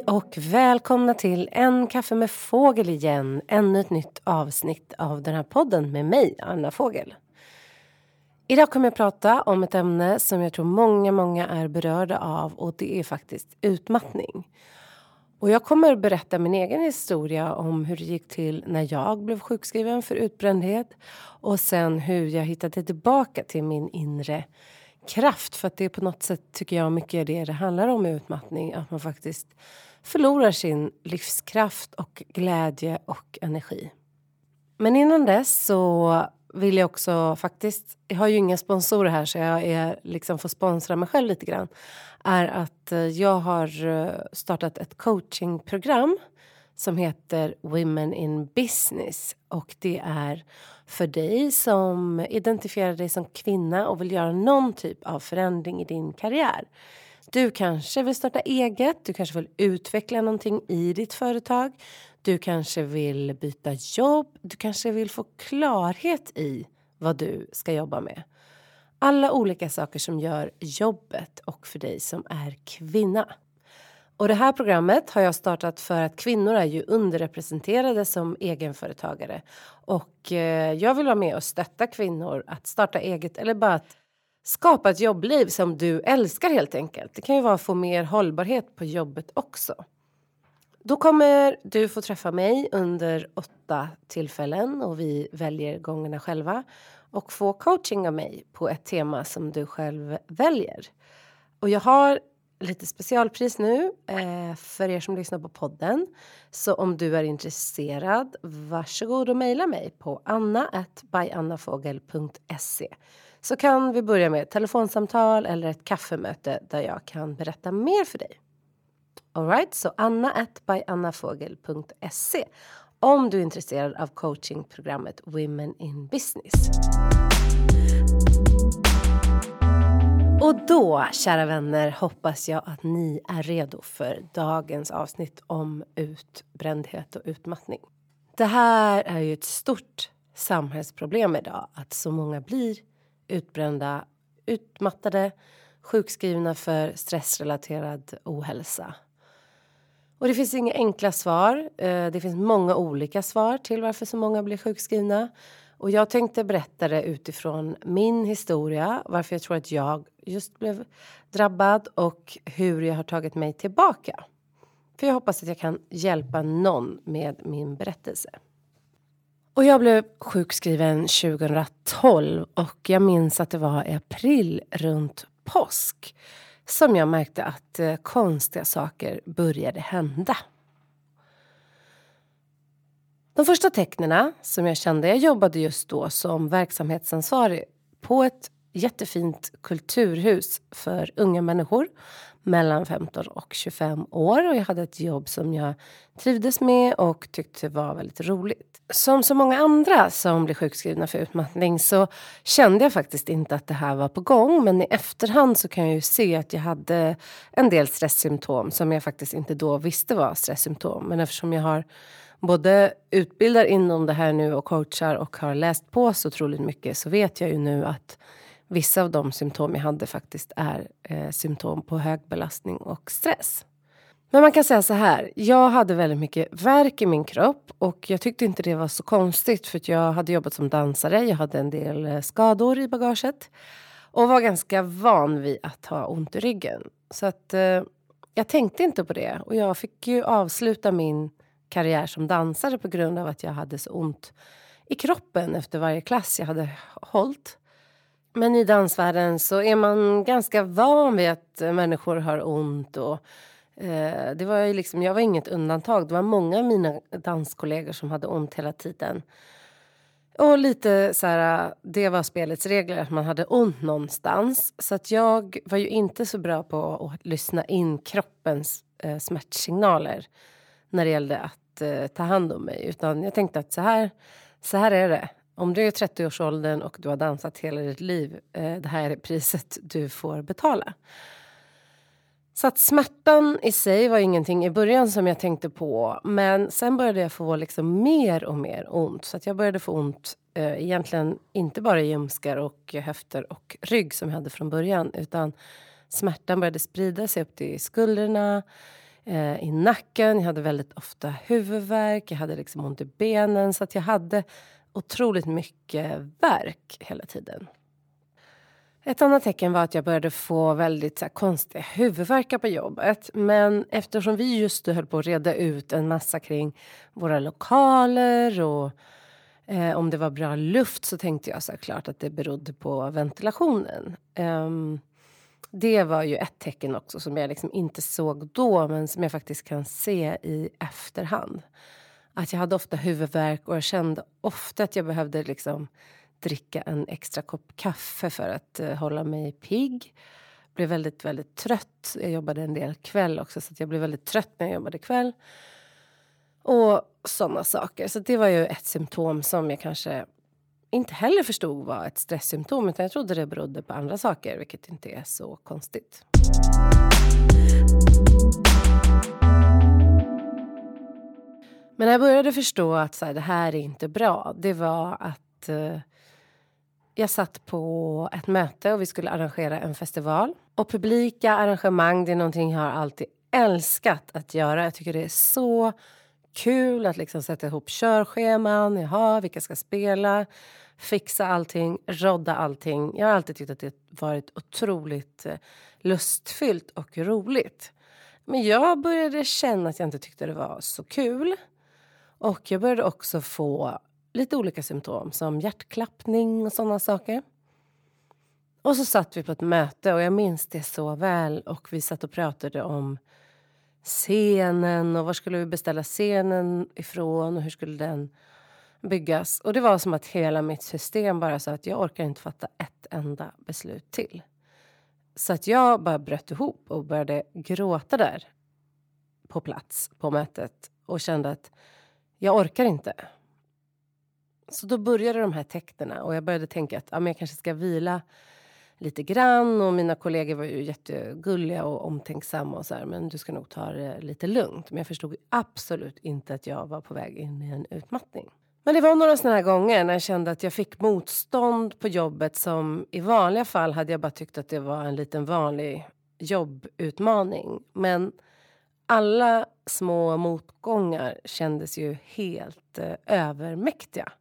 och välkomna till En kaffe med fågel igen. Ännu ett nytt avsnitt av den här podden med mig, Anna Fågel. Idag kommer jag prata om ett ämne som jag tror många, många är berörda av och det är faktiskt utmattning. Och jag kommer berätta min egen historia om hur det gick till när jag blev sjukskriven för utbrändhet och sen hur jag hittade tillbaka till min inre kraft. För att det är på något sätt tycker jag mycket det det handlar om med utmattning. Att man faktiskt förlorar sin livskraft och glädje och energi. Men innan dess så vill jag också faktiskt, jag har ju inga sponsorer här så jag är, liksom får sponsra mig själv lite grann. Är att eh, jag har eh, startat ett coachingprogram som heter Women in Business. Och det är för dig som identifierar dig som kvinna och vill göra någon typ av förändring i din karriär. Du kanske vill starta eget, du kanske vill utveckla någonting i ditt företag. Du kanske vill byta jobb, du kanske vill få klarhet i vad du ska jobba med. Alla olika saker som gör jobbet och för dig som är kvinna. Och det här programmet har jag startat för att kvinnor är ju underrepresenterade som egenföretagare. Och eh, jag vill vara med och stötta kvinnor att starta eget eller bara att skapa ett jobbliv som du älskar helt enkelt. Det kan ju vara att få mer hållbarhet på jobbet också. Då kommer du få träffa mig under åtta tillfällen och vi väljer gångerna själva och få coaching av mig på ett tema som du själv väljer. Och jag har lite specialpris nu eh, för er som lyssnar på podden. Så om du är intresserad, varsågod och mejla mig på anna.byannafogel.se så kan vi börja med ett telefonsamtal eller ett kaffemöte där jag kan berätta mer för dig. Alright, så anna.byannafogel.se om du är intresserad av coachingprogrammet Women in Business. Och då, kära vänner, hoppas jag att ni är redo för dagens avsnitt om utbrändhet och utmattning. Det här är ju ett stort samhällsproblem idag, att så många blir utbrända, utmattade, sjukskrivna för stressrelaterad ohälsa. Och det finns inga enkla svar. Eh, det finns många olika svar till varför så många blir sjukskrivna. Och jag tänkte berätta det utifrån min historia, varför jag tror att jag just blev drabbad och hur jag har tagit mig tillbaka. För jag hoppas att jag kan hjälpa någon med min berättelse. Och jag blev sjukskriven 2012 och jag minns att det var i april runt påsk som jag märkte att eh, konstiga saker började hända. De första tecknen som jag kände, jag jobbade just då som verksamhetsansvarig på ett jättefint kulturhus för unga människor mellan 15 och 25 år. Och jag hade ett jobb som jag trivdes med och tyckte var väldigt roligt. Som så många andra som blir sjukskrivna för utmattning så kände jag faktiskt inte att det här var på gång. Men i efterhand så kan jag ju se att jag hade en del stresssymptom som jag faktiskt inte då visste var stresssymptom. Men eftersom jag har både utbildar inom det här nu och coachar och har läst på så otroligt mycket så vet jag ju nu att vissa av de symptom jag hade faktiskt är eh, symptom på hög belastning och stress. Men man kan säga så här, jag hade väldigt mycket värk i min kropp och jag tyckte inte det var så konstigt för jag hade jobbat som dansare, jag hade en del eh, skador i bagaget och var ganska van vid att ha ont i ryggen. Så att eh, jag tänkte inte på det och jag fick ju avsluta min karriär som dansare på grund av att jag hade så ont i kroppen efter varje klass jag hade hållit. Men i dansvärlden så är man ganska van vid att eh, människor har ont. Och, eh, det var ju liksom, jag var inget undantag. Det var många av mina danskollegor som hade ont hela tiden. Och lite så här, det var spelets regler, att man hade ont någonstans. Så att jag var ju inte så bra på att lyssna in kroppens eh, smärtsignaler när det gällde att eh, ta hand om mig. Utan jag tänkte att så här, så här är det. Om du är 30-årsåldern och du har dansat hela ditt liv, eh, det här är priset du får betala. Så att smärtan i sig var ingenting i början som jag tänkte på. Men sen började jag få liksom mer och mer ont. Så att jag började få ont eh, egentligen inte bara i ljumskar och höfter och rygg som jag hade från början. Utan smärtan började sprida sig upp till skulderna, eh, i nacken. Jag hade väldigt ofta huvudvärk, jag hade liksom ont i benen. Så att jag hade otroligt mycket värk hela tiden. Ett annat tecken var att jag började få väldigt så här, konstiga huvudvärkar på jobbet. Men eftersom vi just höll på att reda ut en massa kring våra lokaler och eh, om det var bra luft så tänkte jag såklart att det berodde på ventilationen. Um, det var ju ett tecken också som jag liksom inte såg då men som jag faktiskt kan se i efterhand. Att jag hade ofta huvudvärk och jag kände ofta att jag behövde liksom dricka en extra kopp kaffe för att uh, hålla mig pigg. Blev väldigt, väldigt trött. Jag jobbade en del kväll också så jag blev väldigt trött när jag jobbade kväll. Och såna saker. Så det var ju ett symptom som jag kanske inte heller förstod var ett stresssymptom utan jag trodde det berodde på andra saker, vilket inte är så konstigt. Men när jag började förstå att så här, det här är inte bra, det var att eh, jag satt på ett möte och vi skulle arrangera en festival. Och publika arrangemang, det är någonting jag har alltid älskat att göra. Jag tycker det är så kul att liksom sätta ihop körscheman. Jaha, vilka ska spela? Fixa allting, rodda allting. Jag har alltid tyckt att det varit otroligt eh, lustfyllt och roligt. Men jag började känna att jag inte tyckte det var så kul. Och jag började också få lite olika symptom som hjärtklappning och sådana saker. Och så satt vi på ett möte och jag minns det så väl och vi satt och pratade om scenen och var skulle vi beställa scenen ifrån och hur skulle den byggas. Och det var som att hela mitt system bara sa att jag orkar inte fatta ett enda beslut till. Så att jag bara bröt ihop och började gråta där på plats på mötet och kände att jag orkar inte. Så då började de här tecknen och jag började tänka att ja, men jag kanske ska vila lite grann. Och mina kollegor var ju jättegulliga och omtänksamma och så här, men du ska nog ta det lite lugnt. Men jag förstod absolut inte att jag var på väg in i en utmattning. Men det var några såna här gånger när jag kände att jag fick motstånd på jobbet som i vanliga fall hade jag bara tyckt att det var en liten vanlig jobbutmaning. Men alla små motgångar kändes ju helt eh, övermäktiga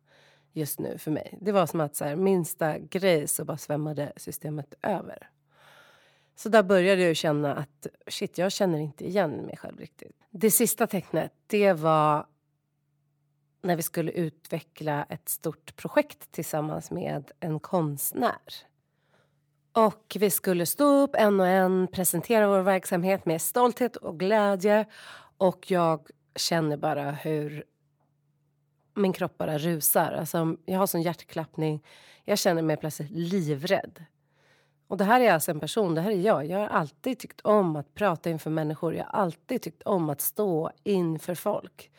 just nu för mig. Det var som att så här, minsta grej så bara svämmade systemet över. Så där började jag känna att shit, jag känner inte igen mig själv riktigt. Det sista tecknet, det var när vi skulle utveckla ett stort projekt tillsammans med en konstnär. Och vi skulle stå upp en och en, presentera vår verksamhet med stolthet och glädje. Och jag känner bara hur min kropp bara rusar. Alltså, jag har sån hjärtklappning. Jag känner mig plötsligt livrädd. Och det här är alltså en person, det här är jag. Jag har alltid tyckt om att prata inför människor. Jag har alltid tyckt om att stå inför folk.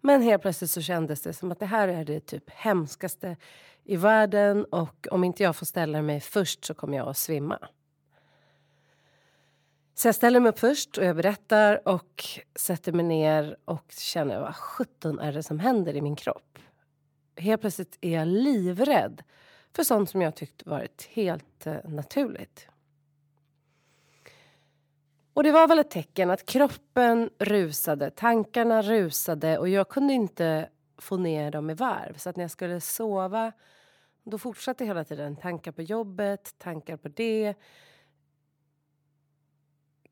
Men helt plötsligt så kändes det som att det här är det typ hemskaste i världen och om inte jag får ställa mig först så kommer jag att svimma. Så jag ställer mig upp först och jag berättar och sätter mig ner och känner vad sjutton är det som händer i min kropp. Helt plötsligt är jag livrädd för sånt som jag tyckt varit helt eh, naturligt. Och det var väl ett tecken att kroppen rusade, tankarna rusade och jag kunde inte få ner dem i varv. Så att när jag skulle sova då fortsatte hela tiden tankar på jobbet, tankar på det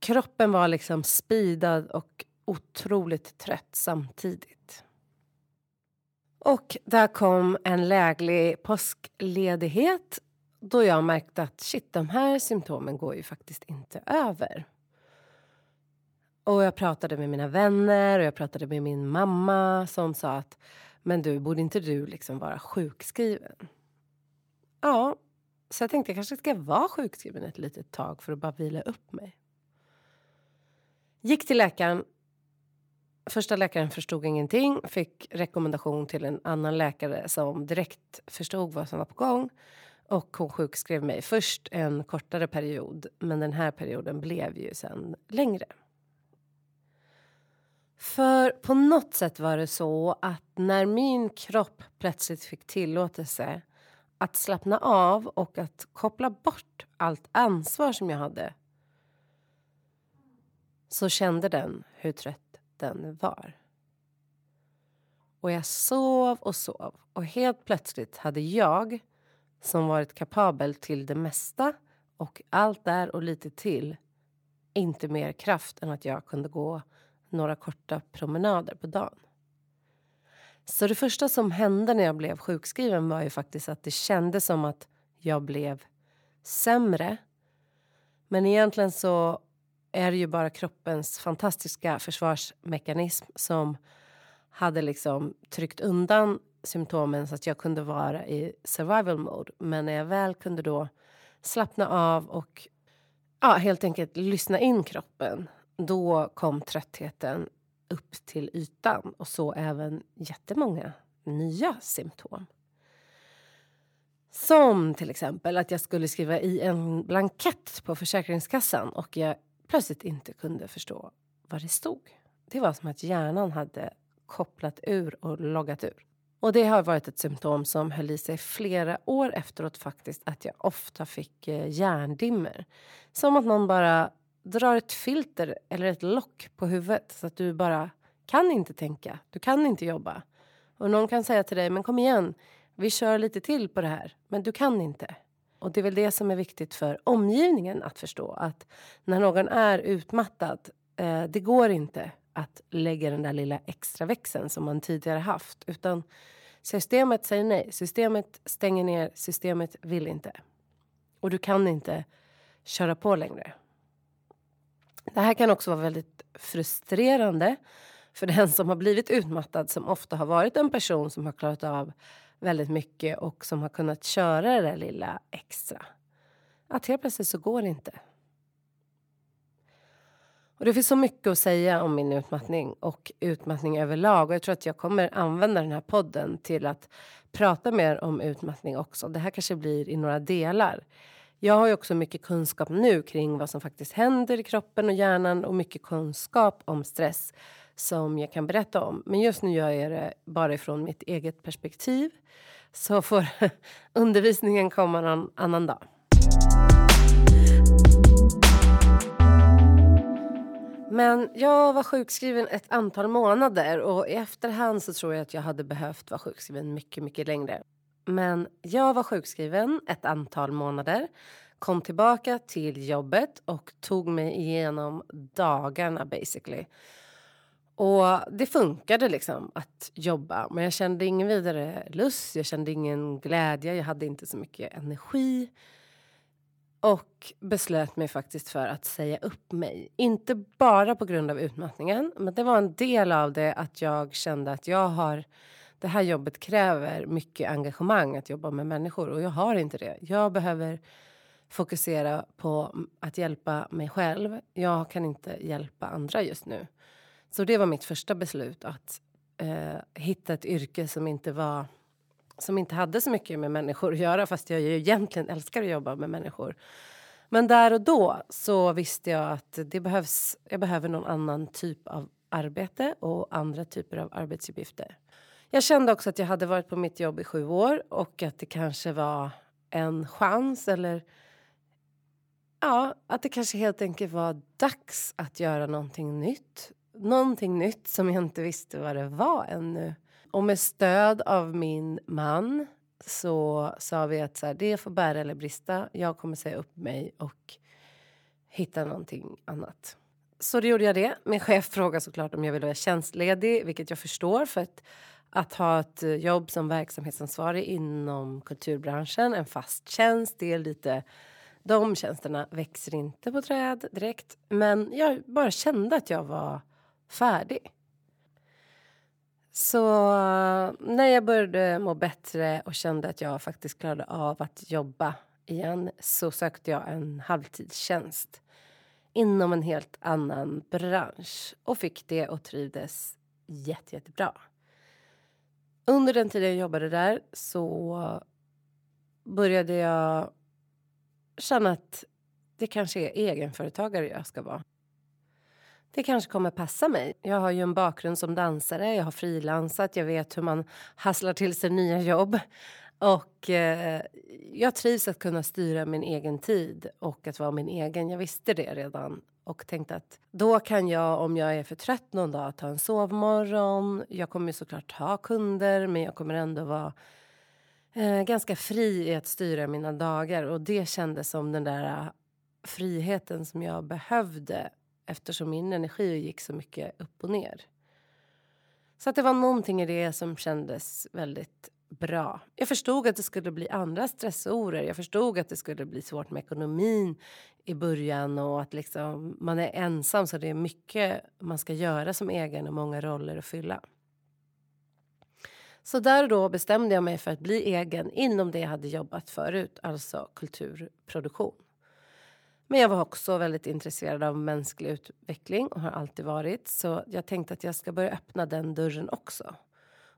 kroppen var liksom speedad och otroligt trött samtidigt. Och där kom en läglig påskledighet då jag märkte att shit, de här symptomen går ju faktiskt inte över. Och jag pratade med mina vänner och jag pratade med min mamma som sa att men du, borde inte du liksom vara sjukskriven? Ja, så jag tänkte jag kanske ska vara sjukskriven ett litet tag för att bara vila upp mig. Gick till läkaren Första läkaren förstod ingenting, fick rekommendation till en annan läkare som direkt förstod vad som var på gång. Och hon sjukskrev mig först en kortare period, men den här perioden blev ju sen längre. För på något sätt var det så att när min kropp plötsligt fick tillåtelse att slappna av och att koppla bort allt ansvar som jag hade så kände den hur trött den var. Och jag sov och sov och helt plötsligt hade jag som varit kapabel till det mesta och allt där och lite till inte mer kraft än att jag kunde gå några korta promenader på dagen. Så det första som hände när jag blev sjukskriven var ju faktiskt att det kändes som att jag blev sämre. Men egentligen så är det ju bara kroppens fantastiska försvarsmekanism som hade liksom tryckt undan symptomen så att jag kunde vara i survival mode. Men när jag väl kunde då slappna av och ja, helt enkelt lyssna in kroppen då kom tröttheten upp till ytan och så även jättemånga nya symptom. Som till exempel att jag skulle skriva i en blankett på Försäkringskassan och jag plötsligt inte kunde förstå vad det stod. Det var som att hjärnan hade kopplat ur och loggat ur. Och det har varit ett symptom som höll i sig flera år efteråt faktiskt. Att jag ofta fick eh, hjärndimmer. Som att någon bara drar ett filter eller ett lock på huvudet så att du bara kan inte tänka. Du kan inte jobba. Och någon kan säga till dig, men kom igen, vi kör lite till på det här. Men du kan inte. Och det är väl det som är viktigt för omgivningen att förstå. Att när någon är utmattad, eh, det går inte att lägga den där lilla extra växeln som man tidigare haft. Utan systemet säger nej. Systemet stänger ner. Systemet vill inte. Och du kan inte köra på längre. Det här kan också vara väldigt frustrerande för den som har blivit utmattad som ofta har varit en person som har klarat av väldigt mycket och som har kunnat köra det där lilla extra. Att helt plötsligt så går det inte. Och det finns så mycket att säga om min utmattning och utmattning överlag. Och jag tror att jag kommer använda den här podden till att prata mer om utmattning också. Det här kanske blir i några delar. Jag har ju också mycket kunskap nu kring vad som faktiskt händer i kroppen och hjärnan och mycket kunskap om stress som jag kan berätta om. Men just nu gör jag det bara ifrån mitt eget perspektiv. Så får undervisningen komma någon annan dag. Men jag var sjukskriven ett antal månader och i efterhand så tror jag att jag hade behövt vara sjukskriven mycket, mycket längre. Men jag var sjukskriven ett antal månader, kom tillbaka till jobbet och tog mig igenom dagarna basically. Och det funkade liksom att jobba, men jag kände ingen vidare lust, jag kände ingen glädje, jag hade inte så mycket energi. Och beslöt mig faktiskt för att säga upp mig. Inte bara på grund av utmattningen, men det var en del av det att jag kände att jag har det här jobbet kräver mycket engagemang att jobba med människor och jag har inte det. Jag behöver fokusera på att hjälpa mig själv. Jag kan inte hjälpa andra just nu. Så det var mitt första beslut att eh, hitta ett yrke som inte var som inte hade så mycket med människor att göra fast jag ju egentligen älskar att jobba med människor. Men där och då så visste jag att det behövs, jag behöver någon annan typ av arbete och andra typer av arbetsuppgifter. Jag kände också att jag hade varit på mitt jobb i sju år och att det kanske var en chans eller ja, att det kanske helt enkelt var dags att göra någonting nytt. Någonting nytt som jag inte visste vad det var ännu. Och med stöd av min man så sa vi att så här, det får bära eller brista. Jag kommer säga upp mig och hitta någonting annat. Så då gjorde jag det. Min chef frågade såklart om jag ville vara tjänstledig, vilket jag förstår för att att ha ett jobb som verksamhetsansvarig inom kulturbranschen, en fast tjänst, det är lite... De tjänsterna växer inte på träd direkt. Men jag bara kände att jag var färdig. Så eh, när jag började må bättre och kände att jag faktiskt klarade av att jobba igen så sökte jag en halvtidstjänst inom en helt annan bransch och fick det och trivdes jätte, jättebra. Under den tiden jag jobbade där så började jag känna att det kanske är egenföretagare jag ska vara. Det kanske kommer passa mig. Jag har ju en bakgrund som dansare, jag har frilansat, jag vet hur man hasslar till sig nya jobb. Och eh, jag trivs att kunna styra min egen tid och att vara min egen. Jag visste det redan och tänkte att då kan jag om jag är för trött någon dag ta en sovmorgon. Jag kommer såklart ha kunder men jag kommer ändå vara eh, ganska fri i att styra mina dagar och det kändes som den där eh, friheten som jag behövde eftersom min energi gick så mycket upp och ner. Så att det var någonting i det som kändes väldigt bra. Jag förstod att det skulle bli andra stressorer. Jag förstod att det skulle bli svårt med ekonomin i början och att liksom man är ensam så det är mycket man ska göra som egen och många roller att fylla. Så där och då bestämde jag mig för att bli egen inom det jag hade jobbat förut, alltså kulturproduktion. Men jag var också väldigt intresserad av mänsklig utveckling och har alltid varit. Så jag tänkte att jag ska börja öppna den dörren också.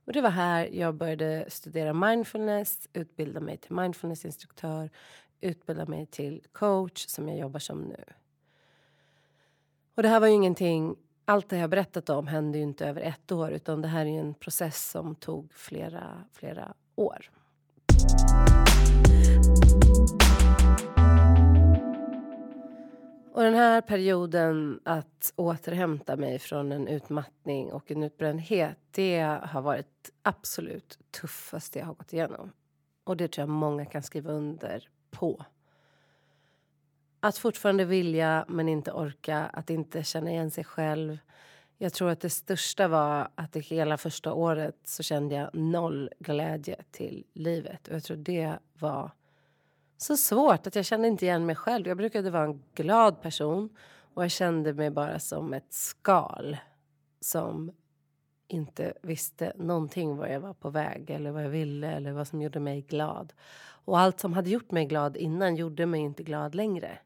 Och det var här jag började studera mindfulness, utbilda mig till mindfulnessinstruktör, utbilda mig till coach som jag jobbar som nu. Och det här var ju ingenting, allt det jag berättat om hände ju inte över ett år utan det här är en process som tog flera, flera år. Och den här perioden att återhämta mig från en utmattning och en utbrändhet det har varit absolut tuffaste jag har gått igenom. Och det tror jag många kan skriva under på. Att fortfarande vilja men inte orka, att inte känna igen sig själv. Jag tror att det största var att det hela första året så kände jag noll glädje till livet. Och jag tror det var så svårt att jag kände inte igen mig själv. Jag brukade vara en glad person och jag kände mig bara som ett skal som inte visste någonting var jag var på väg eller vad jag ville eller vad som gjorde mig glad. Och allt som hade gjort mig glad innan gjorde mig inte glad längre.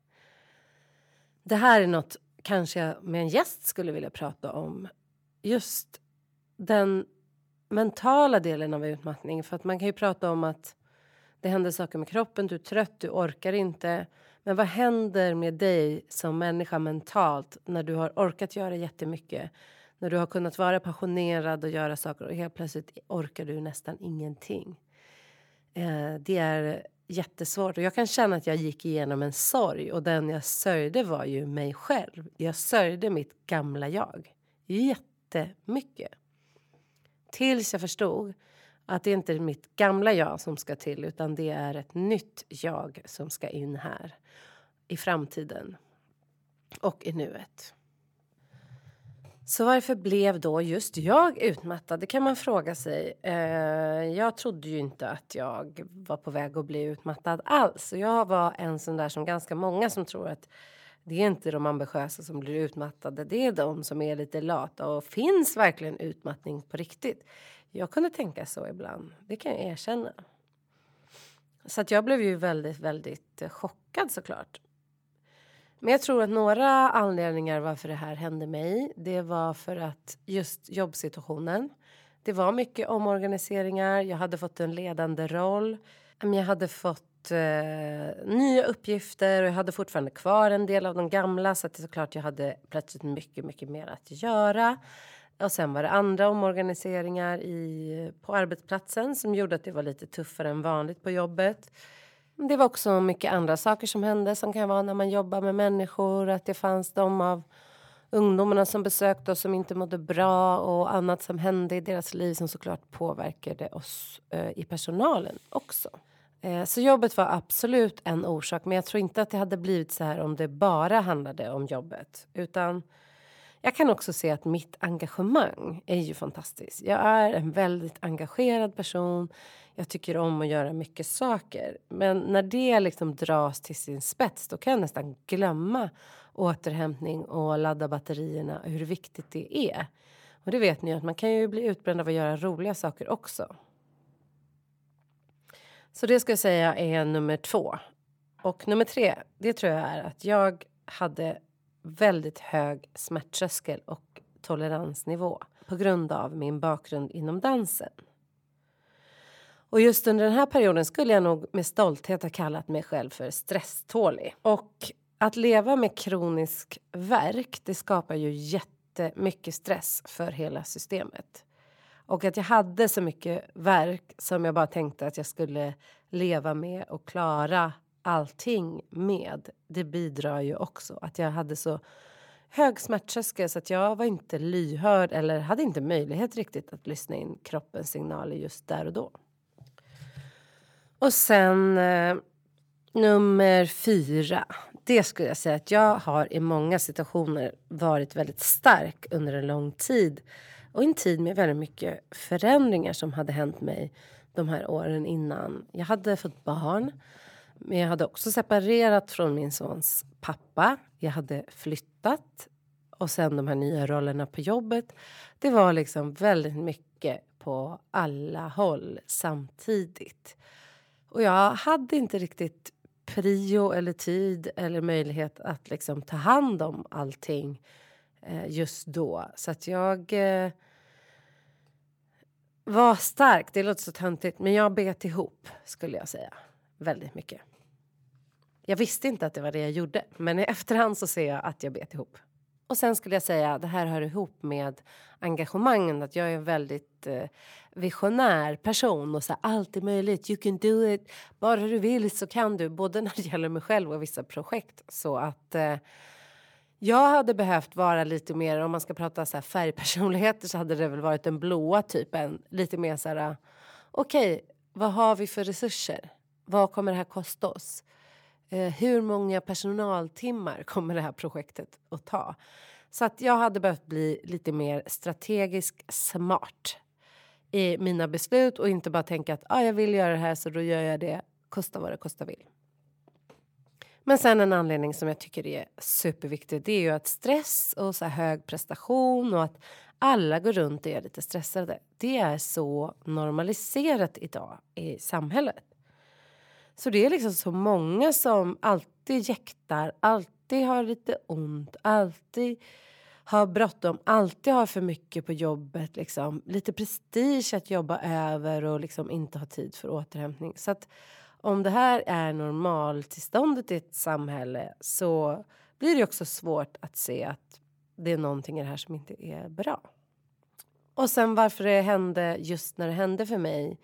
Det här är något kanske jag med en gäst skulle vilja prata om. Just den mentala delen av utmattning. För att man kan ju prata om att det händer saker med kroppen, du är trött, du orkar inte. Men vad händer med dig som människa mentalt när du har orkat göra jättemycket? När du har kunnat vara passionerad och göra saker och helt plötsligt orkar du nästan ingenting. Eh, det är jättesvårt och jag kan känna att jag gick igenom en sorg och den jag sörjde var ju mig själv. Jag sörjde mitt gamla jag jättemycket. Tills jag förstod att det inte är mitt gamla jag som ska till utan det är ett nytt jag som ska in här i framtiden och i nuet. Så varför blev då just jag utmattad? Det kan man fråga sig. Eh, jag trodde ju inte att jag var på väg att bli utmattad alls. Jag var en sån där som ganska många som tror att det är inte de ambitiösa som blir utmattade. Det är de som är lite lata och finns verkligen utmattning på riktigt. Jag kunde tänka så ibland. Det kan jag erkänna. Så att jag blev ju väldigt, väldigt eh, chockad såklart. Men jag tror att några anledningar varför det här hände mig, det var för att just jobbsituationen. Det var mycket omorganiseringar. Jag hade fått en ledande roll. Jag hade fått eh, nya uppgifter och jag hade fortfarande kvar en del av de gamla så att det såklart jag hade plötsligt mycket, mycket mer att göra. Och sen var det andra omorganiseringar i, på arbetsplatsen som gjorde att det var lite tuffare än vanligt på jobbet. Det var också mycket andra saker som hände som kan vara när man jobbar med människor. Att det fanns de av ungdomarna som besökte oss som inte mådde bra och annat som hände i deras liv som såklart påverkade oss eh, i personalen också. Eh, så jobbet var absolut en orsak men jag tror inte att det hade blivit så här om det bara handlade om jobbet. Utan jag kan också se att mitt engagemang är ju fantastiskt. Jag är en väldigt engagerad person. Jag tycker om att göra mycket saker. Men när det liksom dras till sin spets då kan jag nästan glömma återhämtning och ladda batterierna och hur viktigt det är. Och det vet ni att man kan ju bli utbränd av att göra roliga saker också. Så det ska jag säga är nummer två. Och nummer tre, det tror jag är att jag hade väldigt hög smärttröskel och toleransnivå på grund av min bakgrund inom dansen. Och just under den här perioden skulle jag nog med stolthet ha kallat mig själv för stresstålig. Och att leva med kronisk värk, det skapar ju jättemycket stress för hela systemet. Och att jag hade så mycket värk som jag bara tänkte att jag skulle leva med och klara allting med. Det bidrar ju också att jag hade så hög smärttröskel så att jag var inte lyhörd eller hade inte möjlighet riktigt att lyssna in kroppens signaler just där och då. Och sen eh, nummer fyra. Det skulle jag säga att jag har i många situationer varit väldigt stark under en lång tid. Och en tid med väldigt mycket förändringar som hade hänt mig de här åren innan. Jag hade fått barn. Men jag hade också separerat från min sons pappa. Jag hade flyttat. Och sen de här nya rollerna på jobbet. Det var liksom väldigt mycket på alla håll samtidigt. Och jag hade inte riktigt prio eller tid eller möjlighet att liksom ta hand om allting eh, just då. Så att jag eh, var stark. Det låter så töntigt, men jag bet ihop skulle jag säga. Väldigt mycket. Jag visste inte att det var det jag gjorde, men i efterhand så ser jag att jag bet ihop. Och sen skulle jag säga, det här hör ihop med engagemangen, att jag är en väldigt eh, visionär person och så här, allt är möjligt, you can do it, bara du vill så kan du, både när det gäller mig själv och vissa projekt. Så att eh, jag hade behövt vara lite mer, om man ska prata så här färgpersonligheter så hade det väl varit den blåa typen, lite mer så här, eh, okej, okay, vad har vi för resurser? Vad kommer det här kosta oss? Eh, hur många personaltimmar kommer det här projektet att ta? Så att jag hade behövt bli lite mer strategisk smart i mina beslut och inte bara tänka att ah, jag vill göra det här så då gör jag det, kosta vad det kosta vill. Men sen en anledning som jag tycker är superviktig det är ju att stress och så hög prestation och att alla går runt och är lite stressade. Det är så normaliserat idag i samhället. Så det är liksom så många som alltid jäktar, alltid har lite ont, alltid har bråttom, alltid har för mycket på jobbet. Liksom. Lite prestige att jobba över och liksom inte ha tid för återhämtning. Så att om det här är normaltillståndet i ett samhälle så blir det också svårt att se att det är någonting i det här som inte är bra. Och sen varför det hände just när det hände för mig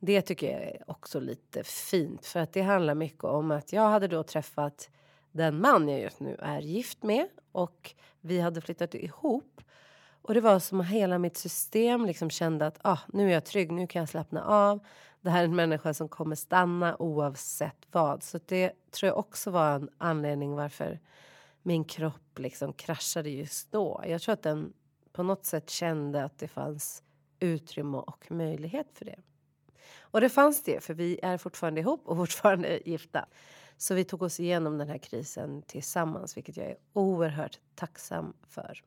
det tycker jag är också lite fint för att det handlar mycket om att jag hade då träffat den man jag just nu är gift med och vi hade flyttat ihop. Och det var som att hela mitt system liksom kände att ah, nu är jag trygg, nu kan jag slappna av. Det här är en människa som kommer stanna oavsett vad. Så det tror jag också var en anledning varför min kropp liksom kraschade just då. Jag tror att den på något sätt kände att det fanns utrymme och möjlighet för det. Och det fanns det, för vi är fortfarande ihop och fortfarande gifta. Så vi tog oss igenom den här krisen tillsammans, vilket jag är oerhört tacksam för.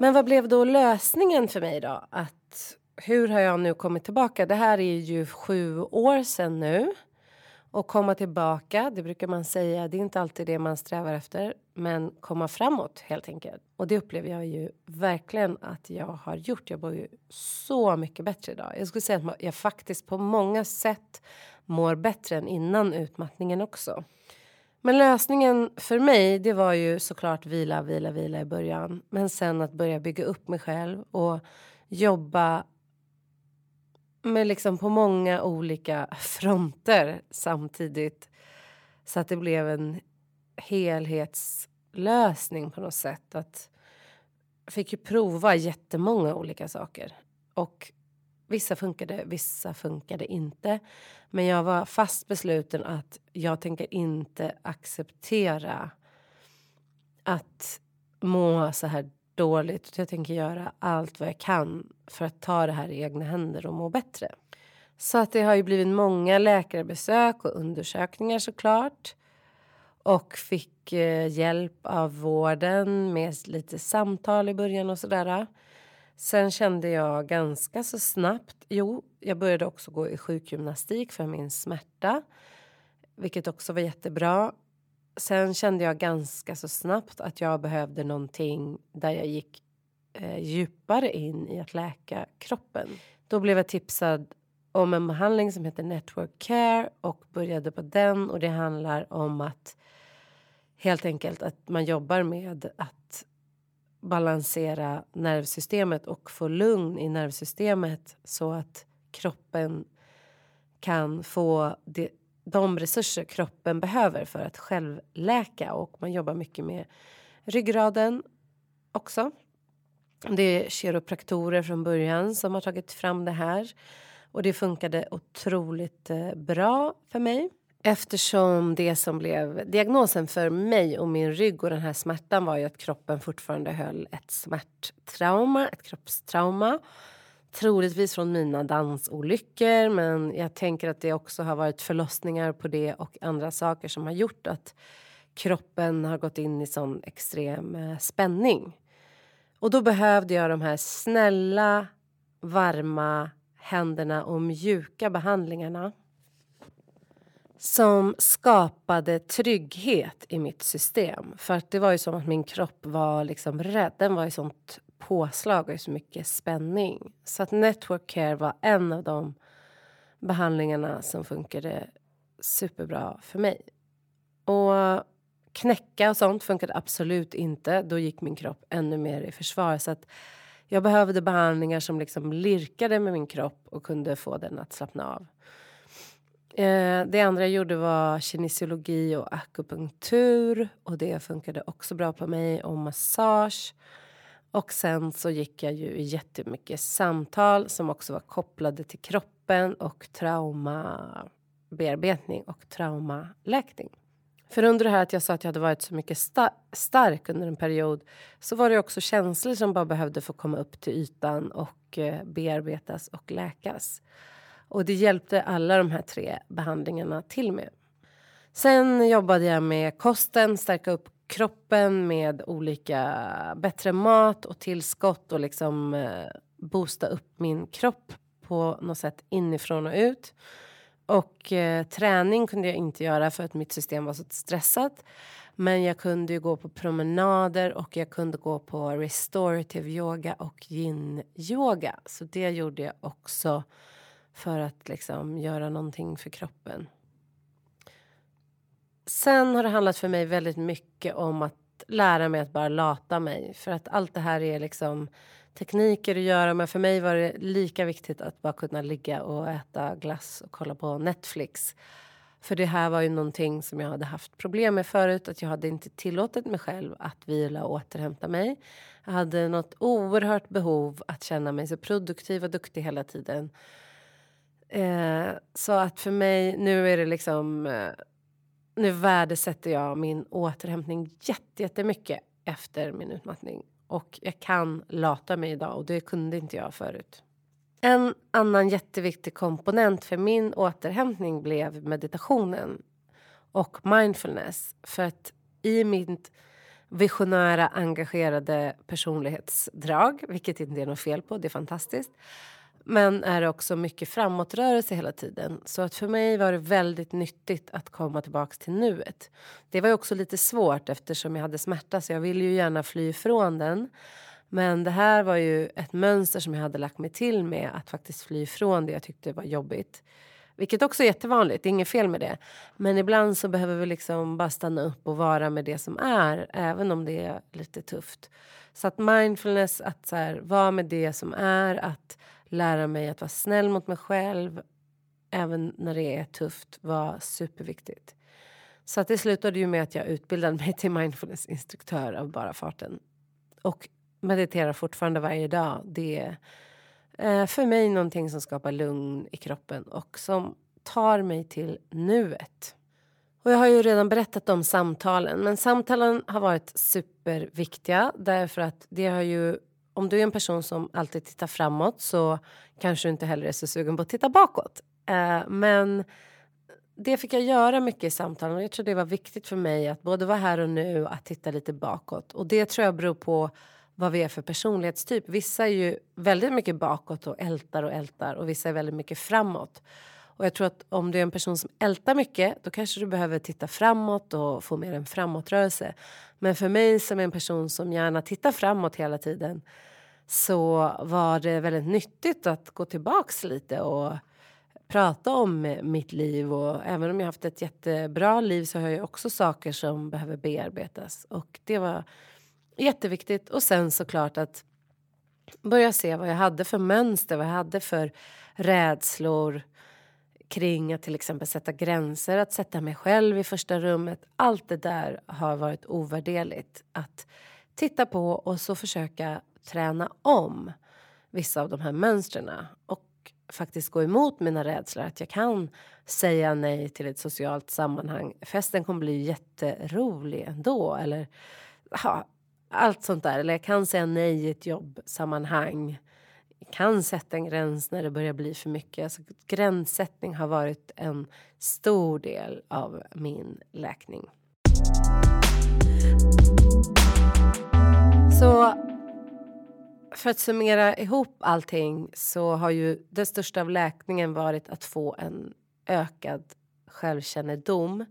Men vad blev då lösningen för mig då? Att hur har jag nu kommit tillbaka? Det här är ju sju år sedan nu och komma tillbaka, det brukar man säga, det är inte alltid det man strävar efter, men komma framåt helt enkelt. Och det upplever jag ju verkligen att jag har gjort. Jag mår ju så mycket bättre idag. Jag skulle säga att jag faktiskt på många sätt mår bättre än innan utmattningen också. Men lösningen för mig, det var ju såklart vila, vila, vila i början. Men sen att börja bygga upp mig själv och jobba med liksom på många olika fronter samtidigt. Så att det blev en helhetslösning på något sätt. Att jag fick ju prova jättemånga olika saker. Och vissa funkade, vissa funkade inte. Men jag var fast besluten att jag tänker inte acceptera att må så här dåligt. Jag tänker göra allt vad jag kan för att ta det här i egna händer och må bättre. Så att det har ju blivit många läkarbesök och undersökningar såklart. Och fick eh, hjälp av vården med lite samtal i början och sådär. Sen kände jag ganska så snabbt, jo, jag började också gå i sjukgymnastik för min smärta. vilket också var jättebra. Sen kände jag ganska så snabbt att jag behövde någonting där jag gick eh, djupare in i att läka kroppen. Då blev jag tipsad om en behandling som heter Network Care och började på den. Och det handlar om att helt enkelt att man jobbar med att balansera nervsystemet och få lugn i nervsystemet så att kroppen kan få det, de resurser kroppen behöver för att självläka och man jobbar mycket med ryggraden också. Det är kiropraktorer från början som har tagit fram det här och det funkade otroligt eh, bra för mig. Eftersom det som blev diagnosen för mig och min rygg och den här smärtan var ju att kroppen fortfarande höll ett smärttrauma, ett kroppstrauma. Troligtvis från mina dansolyckor men jag tänker att det också har varit förlossningar på det och andra saker som har gjort att kroppen har gått in i sån extrem eh, spänning. Och då behövde jag de här snälla, varma händerna och mjuka behandlingarna som skapade trygghet i mitt system. För att det var ju som att min kropp var liksom rädd. Den var i sånt påslag och så mycket spänning. Så att network care var en av de behandlingarna som funkade superbra för mig. Och knäcka och sånt funkade absolut inte. Då gick min kropp ännu mer i försvar. Så att jag behövde behandlingar som liksom lirkade med min kropp och kunde få den att slappna av. Eh, det andra jag gjorde var kinesiologi och akupunktur och det funkade också bra på mig och massage. Och sen så gick jag ju i jättemycket samtal som också var kopplade till kroppen och traumabearbetning och traumaläkning. För under det här att jag sa att jag hade varit så mycket sta stark under en period så var det också känslor som bara behövde få komma upp till ytan och eh, bearbetas och läkas. Och det hjälpte alla de här tre behandlingarna till med. Sen jobbade jag med kosten, stärka upp kroppen med olika bättre mat och tillskott och liksom eh, boosta upp min kropp på något sätt inifrån och ut. Och eh, träning kunde jag inte göra för att mitt system var så stressat. Men jag kunde ju gå på promenader och jag kunde gå på restorative yoga och yin yoga. Så det gjorde jag också för att liksom göra någonting för kroppen. Sen har det handlat för mig väldigt mycket om att lära mig att bara lata mig. För att allt det här är liksom tekniker att göra. Men för mig var det lika viktigt att bara kunna ligga och äta glass och kolla på Netflix. För det här var ju någonting som jag hade haft problem med förut. Att jag hade inte tillåtit mig själv att vila och återhämta mig. Jag hade något oerhört behov att känna mig så produktiv och duktig hela tiden. Eh, så att för mig, nu är det liksom... Eh, nu värdesätter jag min återhämtning jättemycket efter min utmattning. Och jag kan lata mig idag och det kunde inte jag förut. En annan jätteviktig komponent för min återhämtning blev meditationen och mindfulness. För att i mitt visionära, engagerade personlighetsdrag, vilket inte är något fel på, det är fantastiskt, men är också mycket framåtrörelse hela tiden. Så att för mig var det väldigt nyttigt att komma tillbaka till nuet. Det var också lite svårt eftersom jag hade smärta så jag ville ju gärna fly ifrån den. Men det här var ju ett mönster som jag hade lagt mig till med att faktiskt fly ifrån det jag tyckte var jobbigt. Vilket också är jättevanligt, det är inget fel med det. Men ibland så behöver vi liksom bara stanna upp och vara med det som är, även om det är lite tufft. Så att mindfulness, att så här, vara med det som är, att lära mig att vara snäll mot mig själv även när det är tufft var superviktigt. Så att det slutade ju med att jag utbildade mig till mindfulnessinstruktör av bara farten. Och mediterar fortfarande varje dag. Det är eh, för mig någonting som skapar lugn i kroppen och som tar mig till nuet. Och jag har ju redan berättat om samtalen, men samtalen har varit superviktiga därför att det har ju om du är en person som alltid tittar framåt så kanske du inte heller är så sugen på att titta bakåt. Eh, men det fick jag göra mycket i samtalen och jag tror det var viktigt för mig att både vara här och nu och att titta lite bakåt. Och det tror jag beror på vad vi är för personlighetstyp. Vissa är ju väldigt mycket bakåt och ältar och ältar och vissa är väldigt mycket framåt. Och jag tror att om du är en person som ältar mycket då kanske du behöver titta framåt och få mer en framåtrörelse. Men för mig som är en person som gärna tittar framåt hela tiden så var det väldigt nyttigt att gå tillbaks lite och prata om mitt liv. Och även om jag haft ett jättebra liv så har jag också saker som behöver bearbetas. Och det var jätteviktigt. Och sen såklart att börja se vad jag hade för mönster, vad jag hade för rädslor kring att till exempel sätta gränser, att sätta mig själv i första rummet. Allt det där har varit ovärderligt att titta på och så försöka träna om vissa av de här mönstren och faktiskt gå emot mina rädslor. Att jag kan säga nej till ett socialt sammanhang. Festen kommer bli jätterolig ändå. Eller ja, allt sånt där. Eller jag kan säga nej i ett jobbsammanhang. Kan sätta en gräns när det börjar bli för mycket. Alltså, gränssättning har varit en stor del av min läkning. Så för att summera ihop allting så har ju det största av läkningen varit att få en ökad självkännedom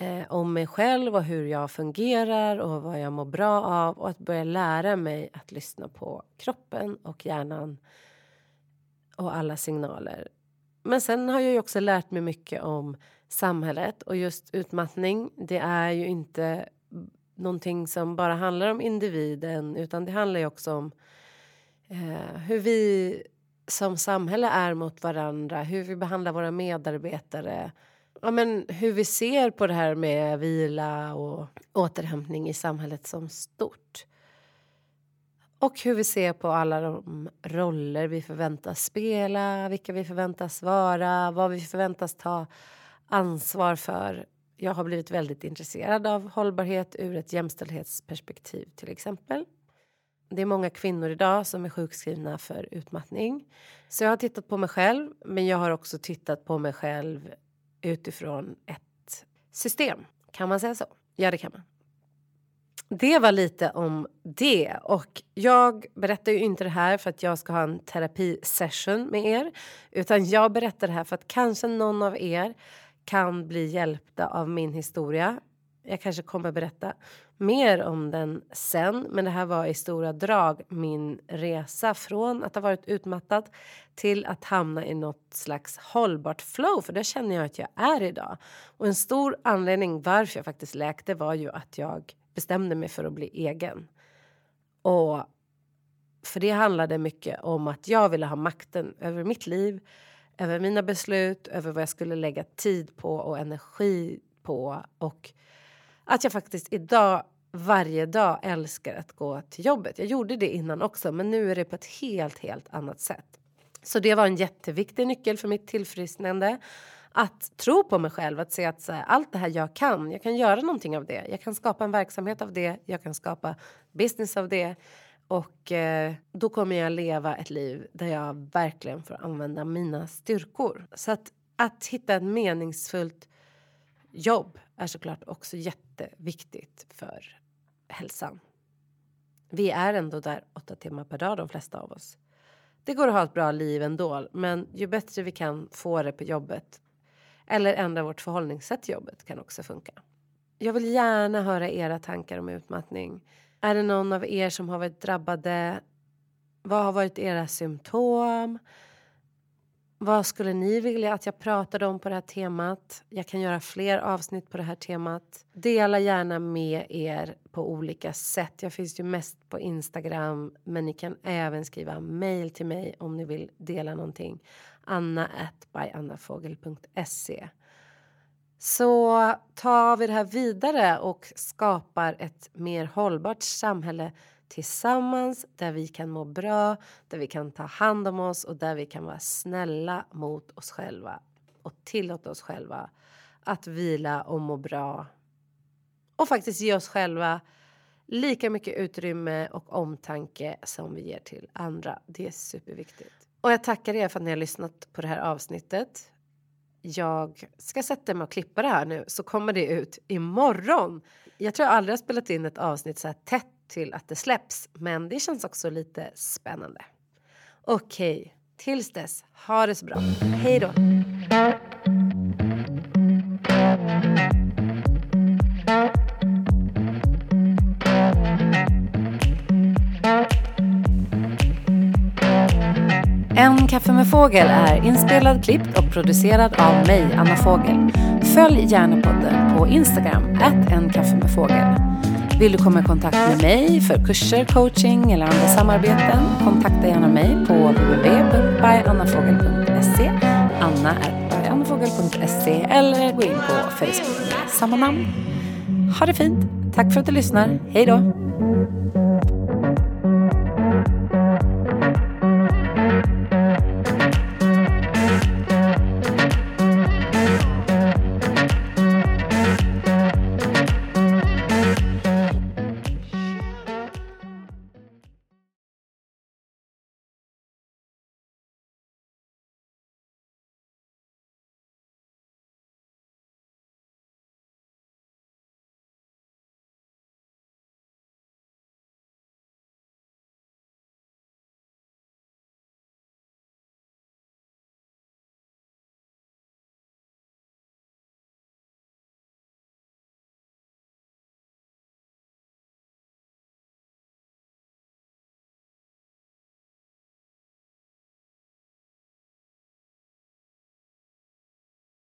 eh, om mig själv och hur jag fungerar och vad jag mår bra av och att börja lära mig att lyssna på kroppen och hjärnan och alla signaler. Men sen har jag ju också lärt mig mycket om samhället och just utmattning. Det är ju inte någonting som bara handlar om individen utan det handlar ju också om eh, hur vi som samhälle är mot varandra, hur vi behandlar våra medarbetare ja, men hur vi ser på det här med vila och återhämtning i samhället som stort. Och hur vi ser på alla de roller vi förväntas spela, vilka vi förväntas vara, vad vi förväntas ta ansvar för jag har blivit väldigt intresserad av hållbarhet ur ett jämställdhetsperspektiv till exempel. Det är många kvinnor idag som är sjukskrivna för utmattning. Så jag har tittat på mig själv, men jag har också tittat på mig själv utifrån ett system. Kan man säga så? Ja, det kan man. Det var lite om det. Och jag berättar ju inte det här för att jag ska ha en terapisession med er. Utan jag berättar det här för att kanske någon av er kan bli hjälpta av min historia. Jag kanske kommer berätta mer om den sen, men det här var i stora drag min resa från att ha varit utmattad till att hamna i något slags hållbart flow, för det känner jag att jag är idag. Och en stor anledning varför jag faktiskt läkte var ju att jag bestämde mig för att bli egen. Och för det handlade mycket om att jag ville ha makten över mitt liv, över mina beslut, över vad jag skulle lägga tid på och energi på. Och att jag faktiskt idag varje dag älskar att gå till jobbet. Jag gjorde det innan också, men nu är det på ett helt, helt annat sätt. Så det var en jätteviktig nyckel för mitt tillfrisknande. Att tro på mig själv, att se att här, allt det här jag kan, jag kan göra någonting av det. Jag kan skapa en verksamhet av det, jag kan skapa business av det. Och eh, då kommer jag leva ett liv där jag verkligen får använda mina styrkor. Så att, att hitta ett meningsfullt jobb är såklart också jätteviktigt för hälsan. Vi är ändå där åtta timmar per dag, de flesta av oss. Det går att ha ett bra liv ändå, men ju bättre vi kan få det på jobbet eller ändra vårt förhållningssätt till jobbet kan också funka. Jag vill gärna höra era tankar om utmattning. Är det någon av er som har varit drabbade? Vad har varit era symptom? Vad skulle ni vilja att jag pratade om på det här temat? Jag kan göra fler avsnitt på det här temat. Dela gärna med er på olika sätt. Jag finns ju mest på Instagram, men ni kan även skriva mejl till mig om ni vill dela någonting. Anna byannafogel.se så tar vi det här vidare och skapar ett mer hållbart samhälle tillsammans där vi kan må bra, där vi kan ta hand om oss och där vi kan vara snälla mot oss själva och tillåta oss själva att vila och må bra och faktiskt ge oss själva lika mycket utrymme och omtanke som vi ger till andra. Det är superviktigt. Och jag tackar er för att ni har lyssnat på det här avsnittet jag ska sätta mig och klippa det här nu så kommer det ut imorgon. Jag tror jag aldrig har spelat in ett avsnitt så här tätt till att det släpps, men det känns också lite spännande. Okej, okay, Tills dess, ha det så bra. Hej då! En kaffe med fågel är inspelad, klippt och producerad av mig, Anna Fågel. Följ gärna podden på Instagram, en kaffe med fågel. Vill du komma i kontakt med mig för kurser, coaching eller andra samarbeten? Kontakta gärna mig på www.byannafogel.se Anna är byannafogel.se eller gå in på Facebook med samma namn. Ha det fint! Tack för att du lyssnar. Hej då!